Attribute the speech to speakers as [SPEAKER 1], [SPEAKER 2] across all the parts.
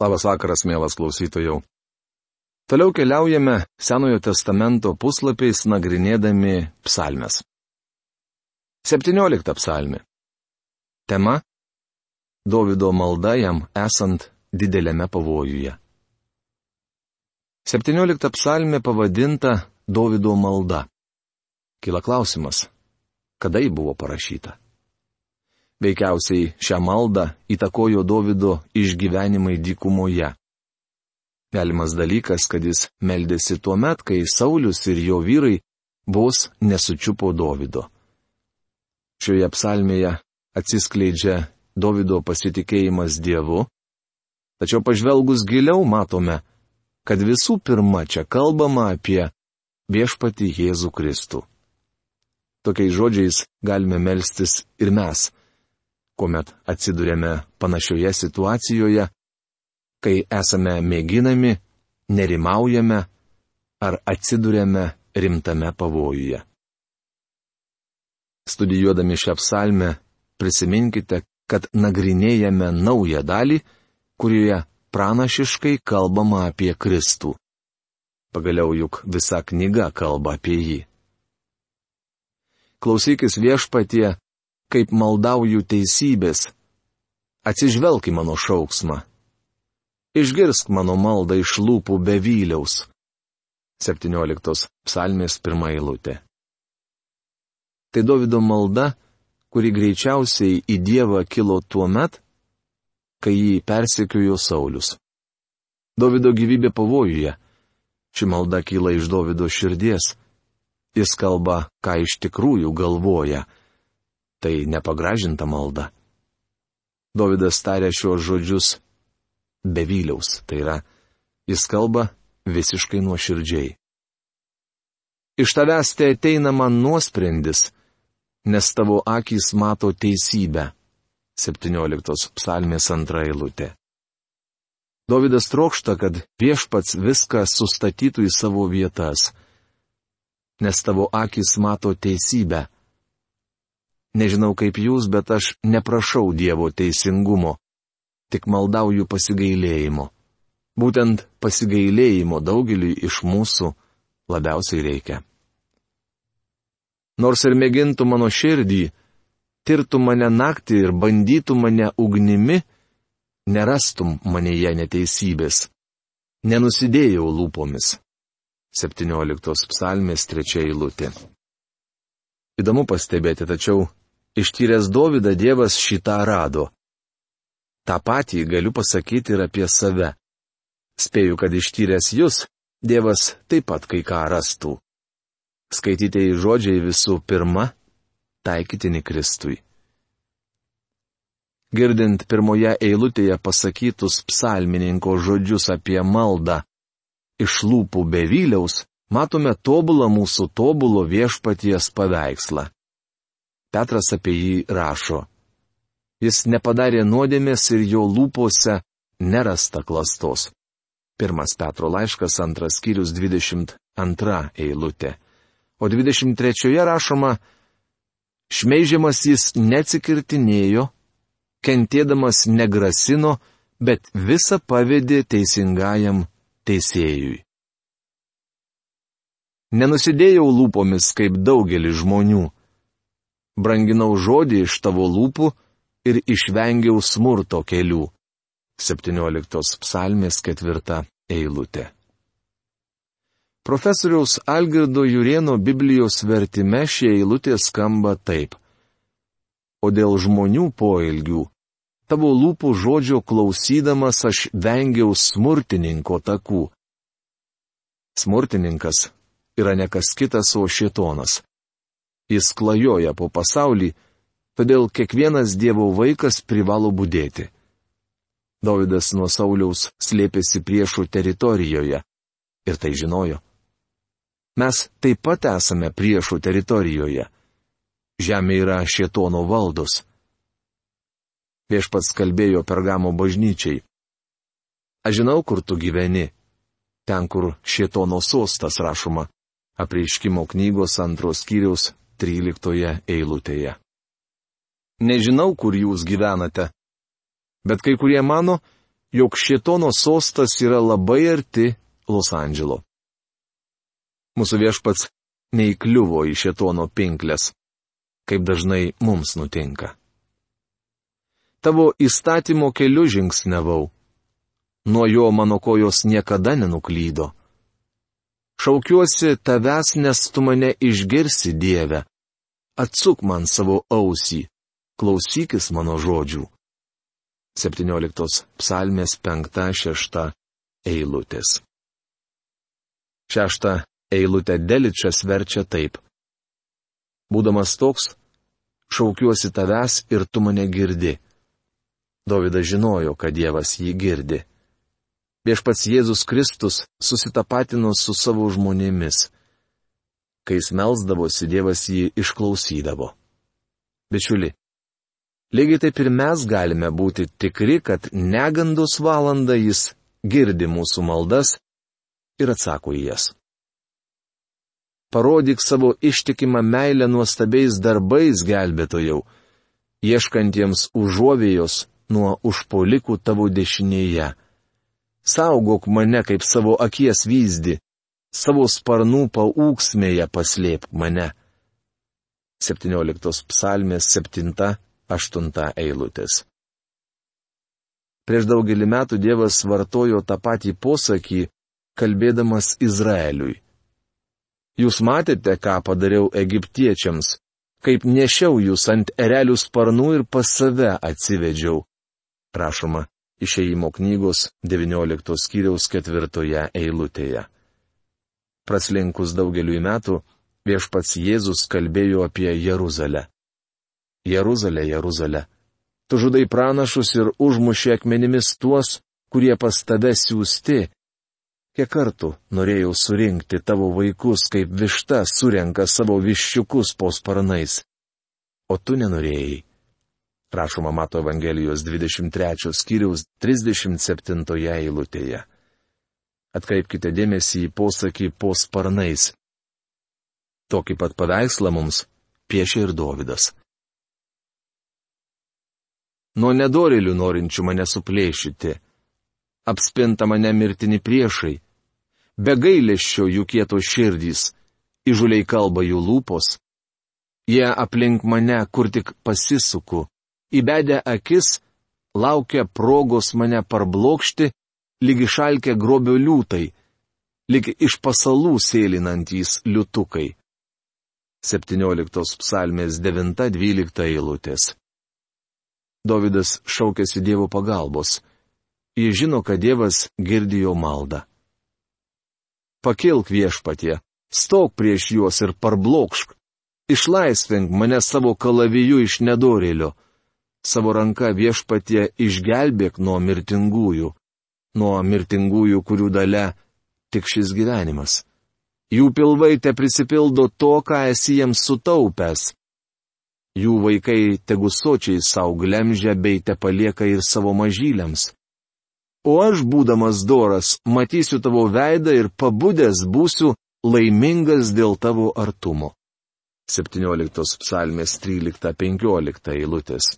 [SPEAKER 1] Labas vakaras, mielas klausytojų. Toliau keliaujame Senojo testamento puslapiais nagrinėdami psalmes. 17 psalmi. Tema - Dovido malda jam esant didelėme pavojuje. 17 psalmė pavadinta Dovido malda. Kila klausimas, kada ji buvo parašyta? Veikiausiai šią maldą įtakojo Davido išgyvenimai dykumoje. Galimas dalykas, kad jis meldėsi tuo met, kai Saulis ir jo vyrai vos nesučiupo Davido. Šioje psalmėje atsiskleidžia Davido pasitikėjimas Dievu, tačiau pažvelgus giliau matome, kad visų pirma čia kalbama apie viešpati Jėzų Kristų. Tokiais žodžiais galime melstis ir mes kuomet atsidurėme panašioje situacijoje, kai esame mėginami, nerimaujame ar atsidurėme rimtame pavojuje. Studijuodami šią psalmę, prisiminkite, kad nagrinėjame naują dalį, kurioje pranašiškai kalbama apie Kristų. Pagaliau juk visa knyga kalba apie jį. Klausykis viešpatie, kaip maldauju teisybės. Atsižvelk į mano šauksmą. Išgirsk mano maldą iš lūpų be vyliaus. 17 psalmės pirmą eilutę. Tai Davido malda, kuri greičiausiai į Dievą kilo tuo met, kai jį persekiojo Saulis. Davido gyvybė pavojuje. Ši malda kyla iš Davido širdies. Jis kalba, ką iš tikrųjų galvoja tai nepagražinta malda. Davidas tarė šios žodžius bevyliaus, tai yra, jis kalba visiškai nuoširdžiai. Iš tavęs tai ateina man nuosprendis, nes tavo akys mato teisybę. 17 psalmės antra eilutė. Davidas trokšta, kad viešpats viską sustatytų į savo vietas. Nes tavo akis mato teisybę. Nežinau kaip jūs, bet aš neprašau Dievo teisingumo, tik maldauju pasigailėjimo. Būtent pasigailėjimo daugeliui iš mūsų labiausiai reikia. Nors ir mėgintų mano širdį, tirtų mane naktį ir bandytų mane ugnimi, nerastum manėje neteisybės. Nenusidėjau lūpomis. 17 psalmės trečia eilutė. Įdomu pastebėti, tačiau Ištyręs Dovydą Dievas šitą rado. Ta patį galiu pasakyti ir apie save. Spėju, kad ištyręs jūs, Dievas taip pat kai ką rastų. Skaitytieji žodžiai visų pirma - taikytini Kristui. Girdint pirmoje eilutėje pasakytus psalmininko žodžius apie maldą iš lūpų bevyliaus, matome tobulą mūsų tobulo viešpaties paveikslą. Petras apie jį rašo. Jis nepadarė nuodėmės ir jo lūpose nerasta klastos. Pirmas Petro laiškas, antras skyrius 22 eilutė. O 23 rašoma, šmeižiamas jis neatsikirtinėjo, kentėdamas negrasino, bet visą pavėdė teisingajam teisėjui. Nenusidėjau lūpomis kaip daugelis žmonių branginau žodį iš tavo lūpų ir išvengiau smurto kelių. 17 psalmės ketvirta eilutė. Profesoriaus Algirdo Jurieno Biblijos vertime šie eilutė skamba taip. O dėl žmonių poelgių, tavo lūpų žodžio klausydamas aš vengiau smurtininko takų. Smurtininkas yra nekas kitas, o šitonas. Jis klajoja po pasaulį, todėl kiekvienas Dievo vaikas privalo būdėti. Davidas nuo Sauliaus slėpėsi priešų teritorijoje. Ir tai žinojo. Mes taip pat esame priešų teritorijoje. Žemė yra šietono valdos. Viešpats kalbėjo pergamo bažnyčiai. Aš žinau, kur tu gyveni. Ten, kur šietono sostas rašoma. Apreiškimo knygos antros kiriaus 13 eilutėje. Nežinau, kur jūs gyvenate, bet kai kurie mano, jog šitono sostas yra labai arti Los Andželo. Mūsų viešpats neįkliuvo į šitono pinklės, kaip dažnai mums nutinka. Tavo įstatymo keliu žingsnevau. Nuo jo mano kojos niekada nenuklydo. Šaukiuosi tavęs, nes tu mane išgirsi Dievę. Atsuk man savo ausį, klausykis mano žodžių. 17 psalmės 5-6 eilutės. Šešta eilutė Deličas verčia taip. Būdamas toks, šaukiuosi tavęs ir tu mane girdi. Dovydas žinojo, kad Dievas jį girdi. Viešpats Jėzus Kristus susitapatino su savo žmonėmis. Kai jis melsdavosi, Dievas jį išklausydavo. Bičiuli, lygiai taip ir mes galime būti tikri, kad negandos valandą jis girdi mūsų maldas ir atsako į jas. Parodyk savo ištikimą meilę nuostabiais darbais gelbėtojau, ieškantiems užuovėjos nuo užpolikų tavo dešinėje. Saugok mane kaip savo akies vyzdi, savo sparnų paūksmėje paslėp mane. 17 psalmės 7-8 eilutės. Prieš daugelį metų Dievas vartojo tą patį posakį, kalbėdamas Izraeliui. Jūs matėte, ką padariau egiptiečiams, kaip nešiau jūs ant erelių sparnų ir pas save atsivedžiau. Rašoma išeimo knygos 19 skyriaus ketvirtoje eilutėje. Praslinkus daugeliui metų, viešpats Jėzus kalbėjo apie Jeruzalę. Jeruzalė, Jeruzalė. Tu žudai pranašus ir užmušė akmenimis tuos, kurie pas tave siūsti, Kiek kartų norėjau surinkti tavo vaikus, kaip višta surenka savo viščiukus po sparnais. O tu nenorėjai. Prašoma Mato Evangelijos 23 skyriaus 37 eilutėje. Atkreipkite dėmesį į posakį po sparnais. Tokį pat paveikslą mums piešia ir Dovydas. Nuo nedorilių norinčių mane suplėšyti apspinta mane mirtini priešai. Be gailėščio jų kieto širdys, įžuliai kalba jų lūpos. Jie aplink mane, kur tik pasisuku, įbedę akis, laukia progos mane parblokšti, lygi šalkia grobio liūtai, lygi iš pasalų sėlinantys liutukai. 17 psalmės 9-12 eilutės. Davidas šaukėsi Dievo pagalbos. Jis žino, kad Dievas girdėjo maldą. Pakilk viešpatie, stok prieš juos ir parblokšk. Išlaisvink mane savo kalaviju iš nedorėlio. Savo ranka viešpatie išgelbėk nuo mirtingųjų. Nuo mirtingųjų, kurių dalė tik šis gyvenimas. Jų pilvai te prisipildo to, ką esi jiems sutaupęs. Jų vaikai tegusočiai savo glemžia bei te palieka ir savo mažyliams. O aš, būdamas doras, matysiu tavo veidą ir pabudęs būsiu laimingas dėl tavo artumo. 17 psalmės 13-15 eilutės.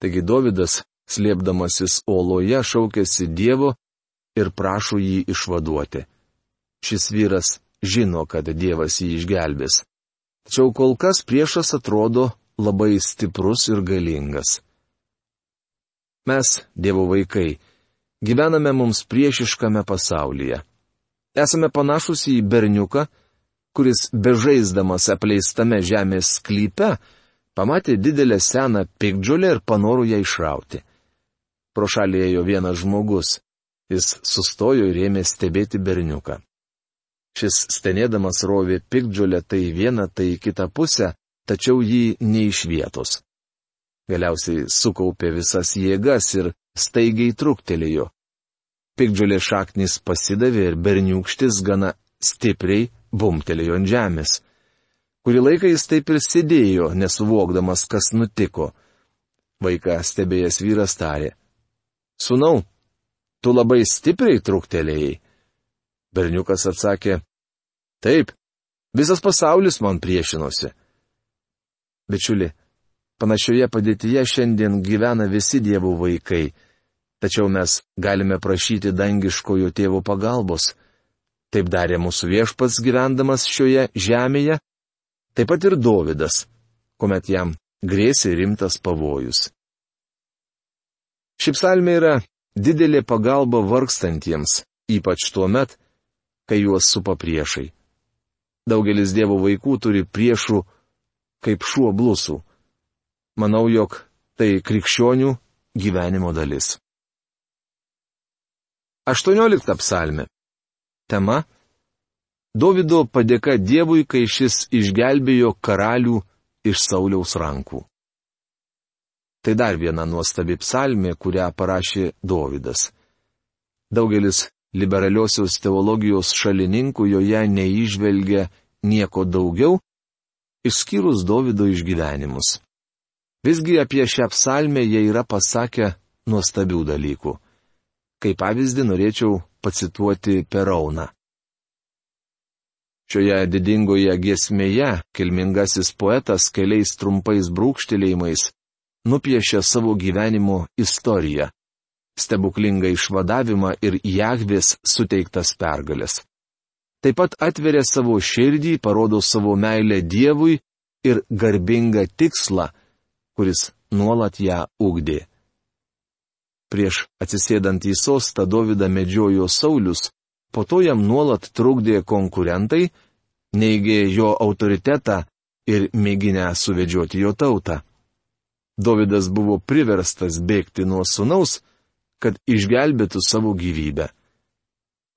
[SPEAKER 1] Taigi Davidas, slėpdamasis oloje, šaukėsi Dievo ir prašo jį išvaduoti. Šis vyras žino, kad Dievas jį išgelbės. Tačiau kol kas priešas atrodo labai stiprus ir galingas. Mes, Dievo vaikai, gyvename mums priešiškame pasaulyje. Esame panašus į berniuką, kuris bežaisdamas apleistame žemės sklype pamatė didelę seną pikdžiulę ir panorų ją išrauti. Pro šalį ėjo vienas žmogus. Jis sustojo ir ėmė stebėti berniuką. Šis stenėdamas rovė pikdžiulę tai vieną, tai kitą pusę, tačiau jį ne iš vietos. Galiausiai sukaupė visas jėgas ir staigiai truktelėjo. Pikdžiulė šaknis pasidavė ir berniukštis gana stipriai bumtelėjo ant žemės. Kurį laiką jis taip ir sėdėjo, nesuvokdamas, kas nutiko. Vaiką stebėjęs vyras tarė. Sūnau, tu labai stipriai truktelėjai. Berniukas atsakė. Taip, visas pasaulis man priešinosi. Bičiuli, Panašioje padėtyje šiandien gyvena visi dievų vaikai. Tačiau mes galime prašyti dangiškojo tėvo pagalbos. Taip darė mūsų viešpats gyvendamas šioje žemėje, taip pat ir Dovydas, kuomet jam grėsė rimtas pavojus. Ši psalmė yra didelė pagalba vargstantiems, ypač tuo met, kai juos supa priešai. Daugelis Dievo vaikų turi priešų kaip šuo blusų. Manau, jog tai krikščionių gyvenimo dalis. 18 psalmė. Tema - Davido padėka Dievui, kai šis išgelbėjo karalių iš Sauliaus rankų. Tai dar viena nuostabi psalmė, kurią parašė Davidas. Daugelis liberaliosios teologijos šalininkų joje neižvelgia nieko daugiau, išskyrus Davido išgyvenimus. Visgi apie šią psalmę jie yra pasakę nuostabių dalykų. Kaip pavyzdį norėčiau pacituoti Perauną. Šioje didingoje giesmėje kilmingasis poetas keliais trumpais brūkštelėjimais nupiešė savo gyvenimo istoriją, stebuklingą išvadavimą ir Jahvės suteiktas pergalės. Taip pat atveria savo širdį, parodo savo meilę Dievui ir garbingą tikslą, kuris nuolat ją ugdė. Prieš atsisėdant į sostą Dovydą medžiojo Saulis, po to jam nuolat trukdė konkurentai, neigė jo autoritetą ir mėginę suvedžioti jo tautą. Dovydas buvo priverstas bėgti nuo sunaus, kad išgelbėtų savo gyvybę.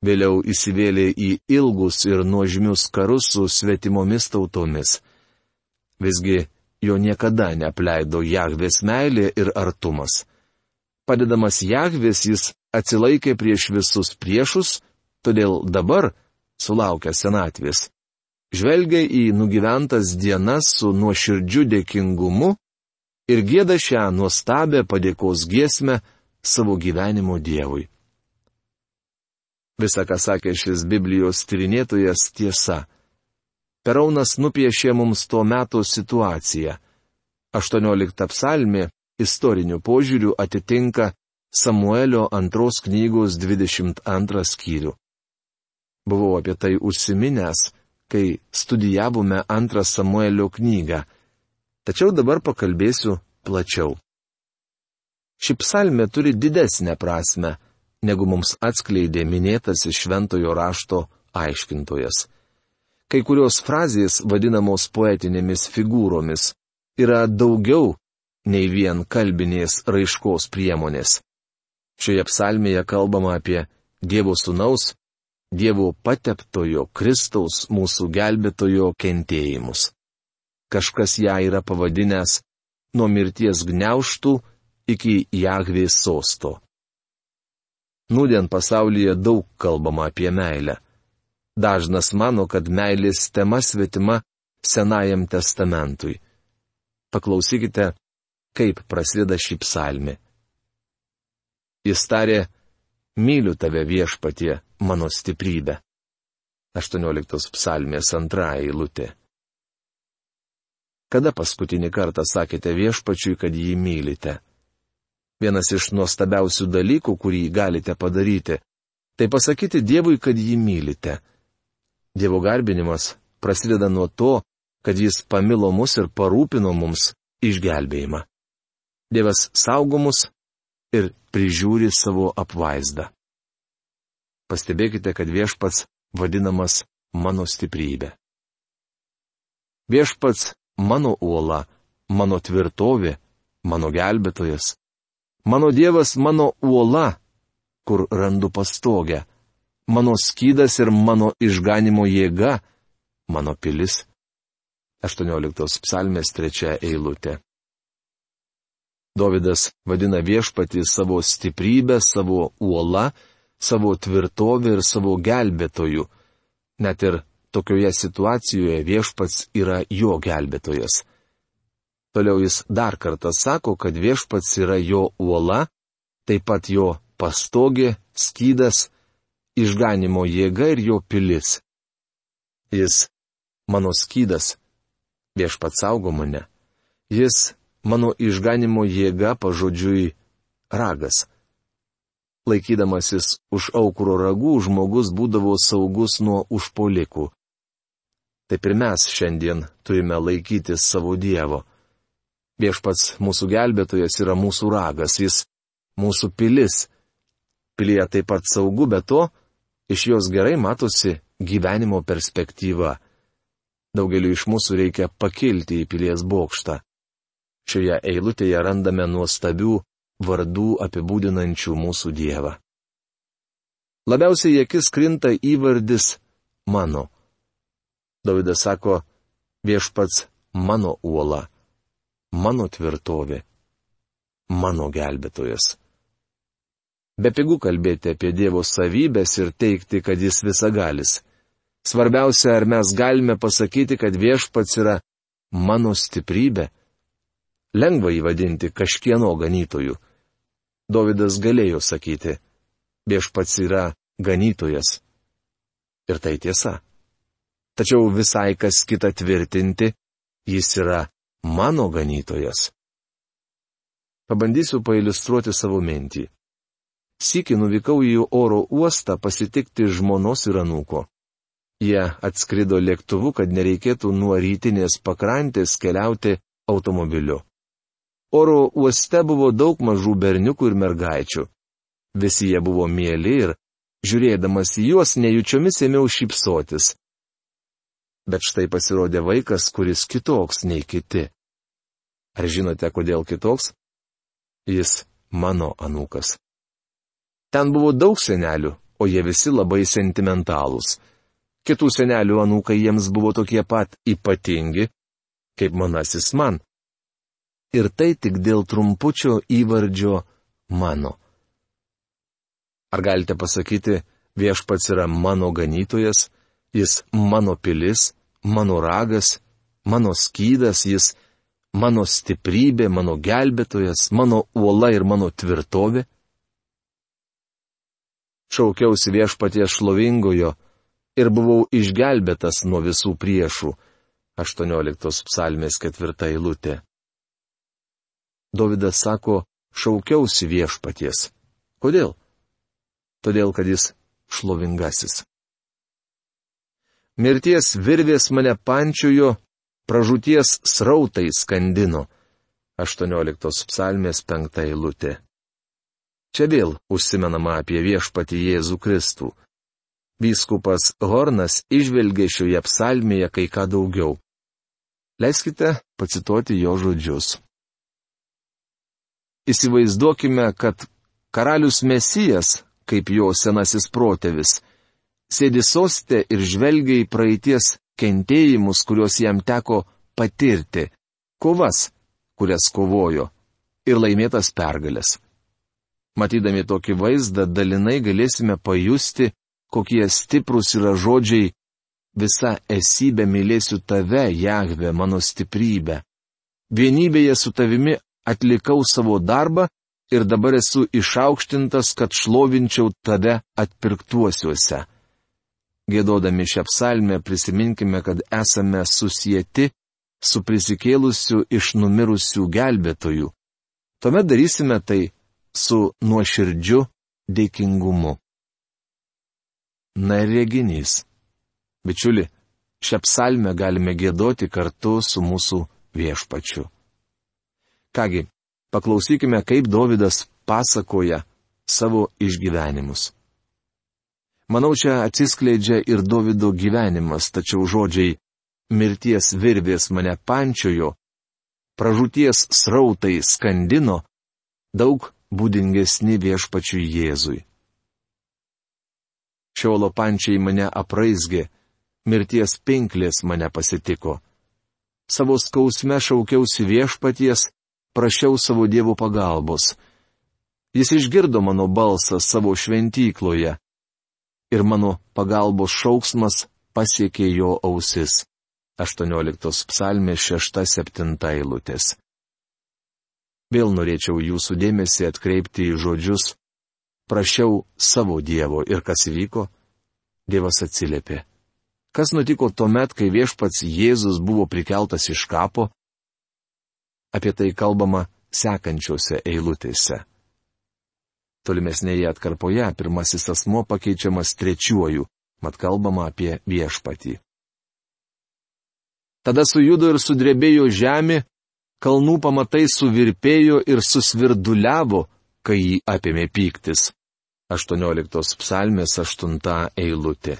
[SPEAKER 1] Vėliau įsivėlė į ilgus ir nuožmius karus su svetimomis tautomis. Visgi jo niekada neapleido Jahvės meilė ir artumas. Padedamas Jahvės jis atsilaikė prieš visus priešus, todėl dabar, sulaukia senatvės, žvelgia į nugyventas dienas su nuoširdžiu dėkingumu ir gėda šią nuostabę padėkos giesmę savo gyvenimo Dievui. Visa, ką sakė šis Biblijos tyrinėtojas, tiesa. Peraunas nupiešė mums tuo metu situaciją. 18 psalmė istoriniu požiūriu atitinka Samuelio antros knygos 22 skyrių. Buvau apie tai užsiminęs, kai studijavome antrą Samuelio knygą. Tačiau dabar pakalbėsiu plačiau. Ši psalmė turi didesnę prasme, negu mums atskleidė minėtas iš šventojo rašto aiškintojas kai kurios frazės vadinamos poetinėmis figūromis yra daugiau nei vien kalbinės raiškos priemonės. Šioje psalmėje kalbama apie Dievo sūnaus, Dievo pateptojo Kristaus mūsų gelbėtojo kentėjimus. Kažkas ją yra pavadinęs nuo mirties gneuštų iki Jahvės sosto. Nūdien pasaulyje daug kalbama apie meilę. Dažnas mano, kad meilės tema svetima Senajam testamentui. Paklausykite, kaip prasideda šį psalmį. Jis tarė, myliu tave viešpatie, mano stiprybė. 18 psalmės antrąją eilutė. Kada paskutinį kartą sakėte viešpačiui, kad jį mylite? Vienas iš nuostabiausių dalykų, kurį galite padaryti, tai pasakyti Dievui, kad jį mylite. Dievo garbinimas prasideda nuo to, kad jis pamilo mus ir parūpino mums išgelbėjimą. Dievas saugo mus ir prižiūri savo apvaizdą. Pastebėkite, kad viešpats vadinamas mano stiprybė. Viešpats mano uola, mano tvirtovė, mano gelbėtojas. Mano Dievas mano uola, kur randu pastogę mano skydas ir mano išganimo jėga, mano pilis. 18 psalmės trečia eilutė. Davidas vadina viešpatį savo stiprybę, savo uola, savo tvirtovę ir savo gelbėtojų. Net ir tokioje situacijoje viešpats yra jo gelbėtojas. Toliau jis dar kartą sako, kad viešpats yra jo uola, taip pat jo pastogė, skydas, išganimo jėga ir jo pilis. Jis mano skydas, viešpat saugo mane. Jis mano išganimo jėga pažodžiui ragas. Laikydamasis už aukuro ragų žmogus būdavo saugus nuo užpolikų. Taip ir mes šiandien turime laikytis savo Dievo. Viešpats mūsų gelbėtojas yra mūsų ragas, jis mūsų pilis. Pilyje taip pat saugu, bet to iš jos gerai matosi gyvenimo perspektyva. Daugeliu iš mūsų reikia pakilti į pilies bokštą. Šioje eilutėje randame nuostabių vardų apibūdinančių mūsų Dievą. Labiausiai akis krinta įvardis mano. Davidas sako, viešpats mano uola, mano tvirtovė, mano gelbėtojas. Be pigų kalbėti apie Dievo savybės ir teikti, kad jis visagalis. Svarbiausia, ar mes galime pasakyti, kad viešpats yra mano stiprybė. Lengva įvadinti kažkieno ganytojų. Davidas galėjo sakyti, viešpats yra ganytojas. Ir tai tiesa. Tačiau visai kas kita tvirtinti, jis yra mano ganytojas. Pabandysiu pailustruoti savo mintį. Sykį nuvykau į oro uostą pasitikti žmonos ir anūko. Jie atskrido lėktuvu, kad nereikėtų nuo rytinės pakrantės keliauti automobiliu. Oro uoste buvo daug mažų berniukų ir mergaičių. Visi jie buvo mėly ir, žiūrėdamas į juos, nejučiomis ėmiau šypsotis. Bet štai pasirodė vaikas, kuris kitoks nei kiti. Ar žinote, kodėl kitoks? Jis mano anūkas. Ten buvo daug senelių, o jie visi labai sentimentalūs. Kitų senelių anūkai jiems buvo tokie pat ypatingi, kaip manasis man. Ir tai tik dėl trumpučio įvardžio mano. Ar galite pasakyti, viešpats yra mano ganytojas, jis mano pilis, mano ragas, mano skydas, jis mano stiprybė, mano gelbėtojas, mano uola ir mano tvirtovė? šaukiausi viešpaties šlovingojo ir buvau išgelbėtas nuo visų priešų. 18 psalmės ketvirta eilutė. Davidas sako, šaukiausi viešpaties. Kodėl? Todėl, kad jis šlovingasis. Mirties virvės mane pančiojo, pražūties srautai skandino. 18 psalmės penkta eilutė. Čia vėl užsimenama apie viešpatį Jėzų Kristų. Vyskupas Hornas išvelgė šioje psalmėje kai ką daugiau. Leiskite pacituoti jo žodžius. Įsivaizduokime, kad karalius Mesijas, kaip jo senasis protėvis, sėdi sostė ir žvelgia į praeities kentėjimus, kuriuos jam teko patirti, kovas, kurias kovojo, ir laimėtas pergalės. Matydami tokį vaizdą, dalinai galėsime pajusti, kokie stiprus yra žodžiai Visa esybė mylėsiu tave, Jahve, mano stiprybė. Vienybėje su tavimi atlikau savo darbą ir dabar esu išaukštintas, kad šlovinčiau tave atpirktuosiuose. Gėdodami šią psalmę prisiminkime, kad esame susijęti su prisikėlusiu iš numirusių gelbėtojų. Tuomet darysime tai su nuoširdžiu dėkingumu. Na ir reginys. Bičiuli, šią psalmę galime gėdoti kartu su mūsų viešpačiu. Kągi, paklausykime, kaip Davidas pasakoja savo išgyvenimus. Manau, čia atsiskleidžia ir Davido gyvenimas, tačiau žodžiai mirties virvės mane pančiojo, pražūties srautai skandino, daug būdingesni viešpačiui Jėzui. Šiolo pančiai mane apraizgė, mirties pinklės mane pasitiko. Savo skausme šaukiausi viešpaties, prašiau savo dievų pagalbos. Jis išgirdo mano balsą savo šventykloje ir mano pagalbos šauksmas pasiekė jo ausis. 18 psalmė 6-7 eilutės. Vėl norėčiau jūsų dėmesį atkreipti į žodžius. Prašiau savo Dievo ir kas įvyko? Dievas atsiliepė. Kas nutiko tuomet, kai viešpats Jėzus buvo prikeltas iš kapo? Apie tai kalbama sekančiose eilutėse. Tolimesnėje atkarpoje pirmasis asmo pakeičiamas trečiuoju, mat kalbama apie viešpatį. Tada sujudo ir sudrebėjo žemė, kalnų pamatai suvirpėjo ir susvirduliavo, kai jį apėmė pyktis. 18 psalmės 8 eilutė.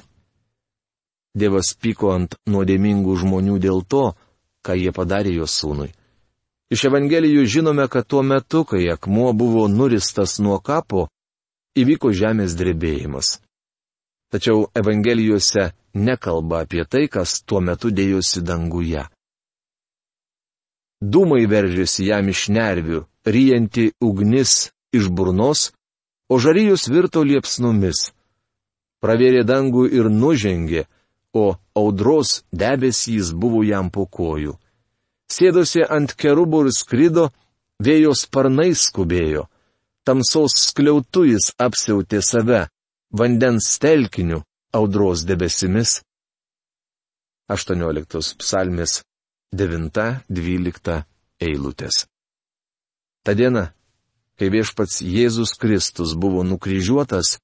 [SPEAKER 1] Dievas pyko ant nuodėmingų žmonių dėl to, ką jie padarė jo sūnui. Iš Evangelijų žinome, kad tuo metu, kai akmuo buvo nuristas nuo kapo, įvyko žemės drebėjimas. Tačiau Evangelijose nekalba apie tai, kas tuo metu dėjosi danguje. Dūmai veržėsi jam iš nervių, ryjanti ugnis iš burnos, o žarijus virto liepsnomis. Pravėrė dangų ir nužengė, o audros debesys buvo jam po kojų sėdosi ant kerubų ir skrido, vėjo sparnai skubėjo, tamsos skliautų jis apsiautė save, vandens telkiniu, audros debesimis. 18 psalmės 9-12 eilutės. Ta diena, kai viešpats Jėzus Kristus buvo nukryžiuotas,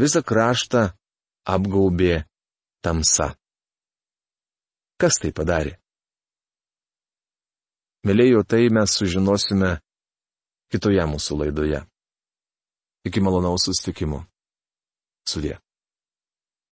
[SPEAKER 1] visą kraštą apgaubė tamsa. Kas tai padarė? Mėlėjo tai mes sužinosime kitoje mūsų laidoje. Iki malonaus sustikimo. Sudė.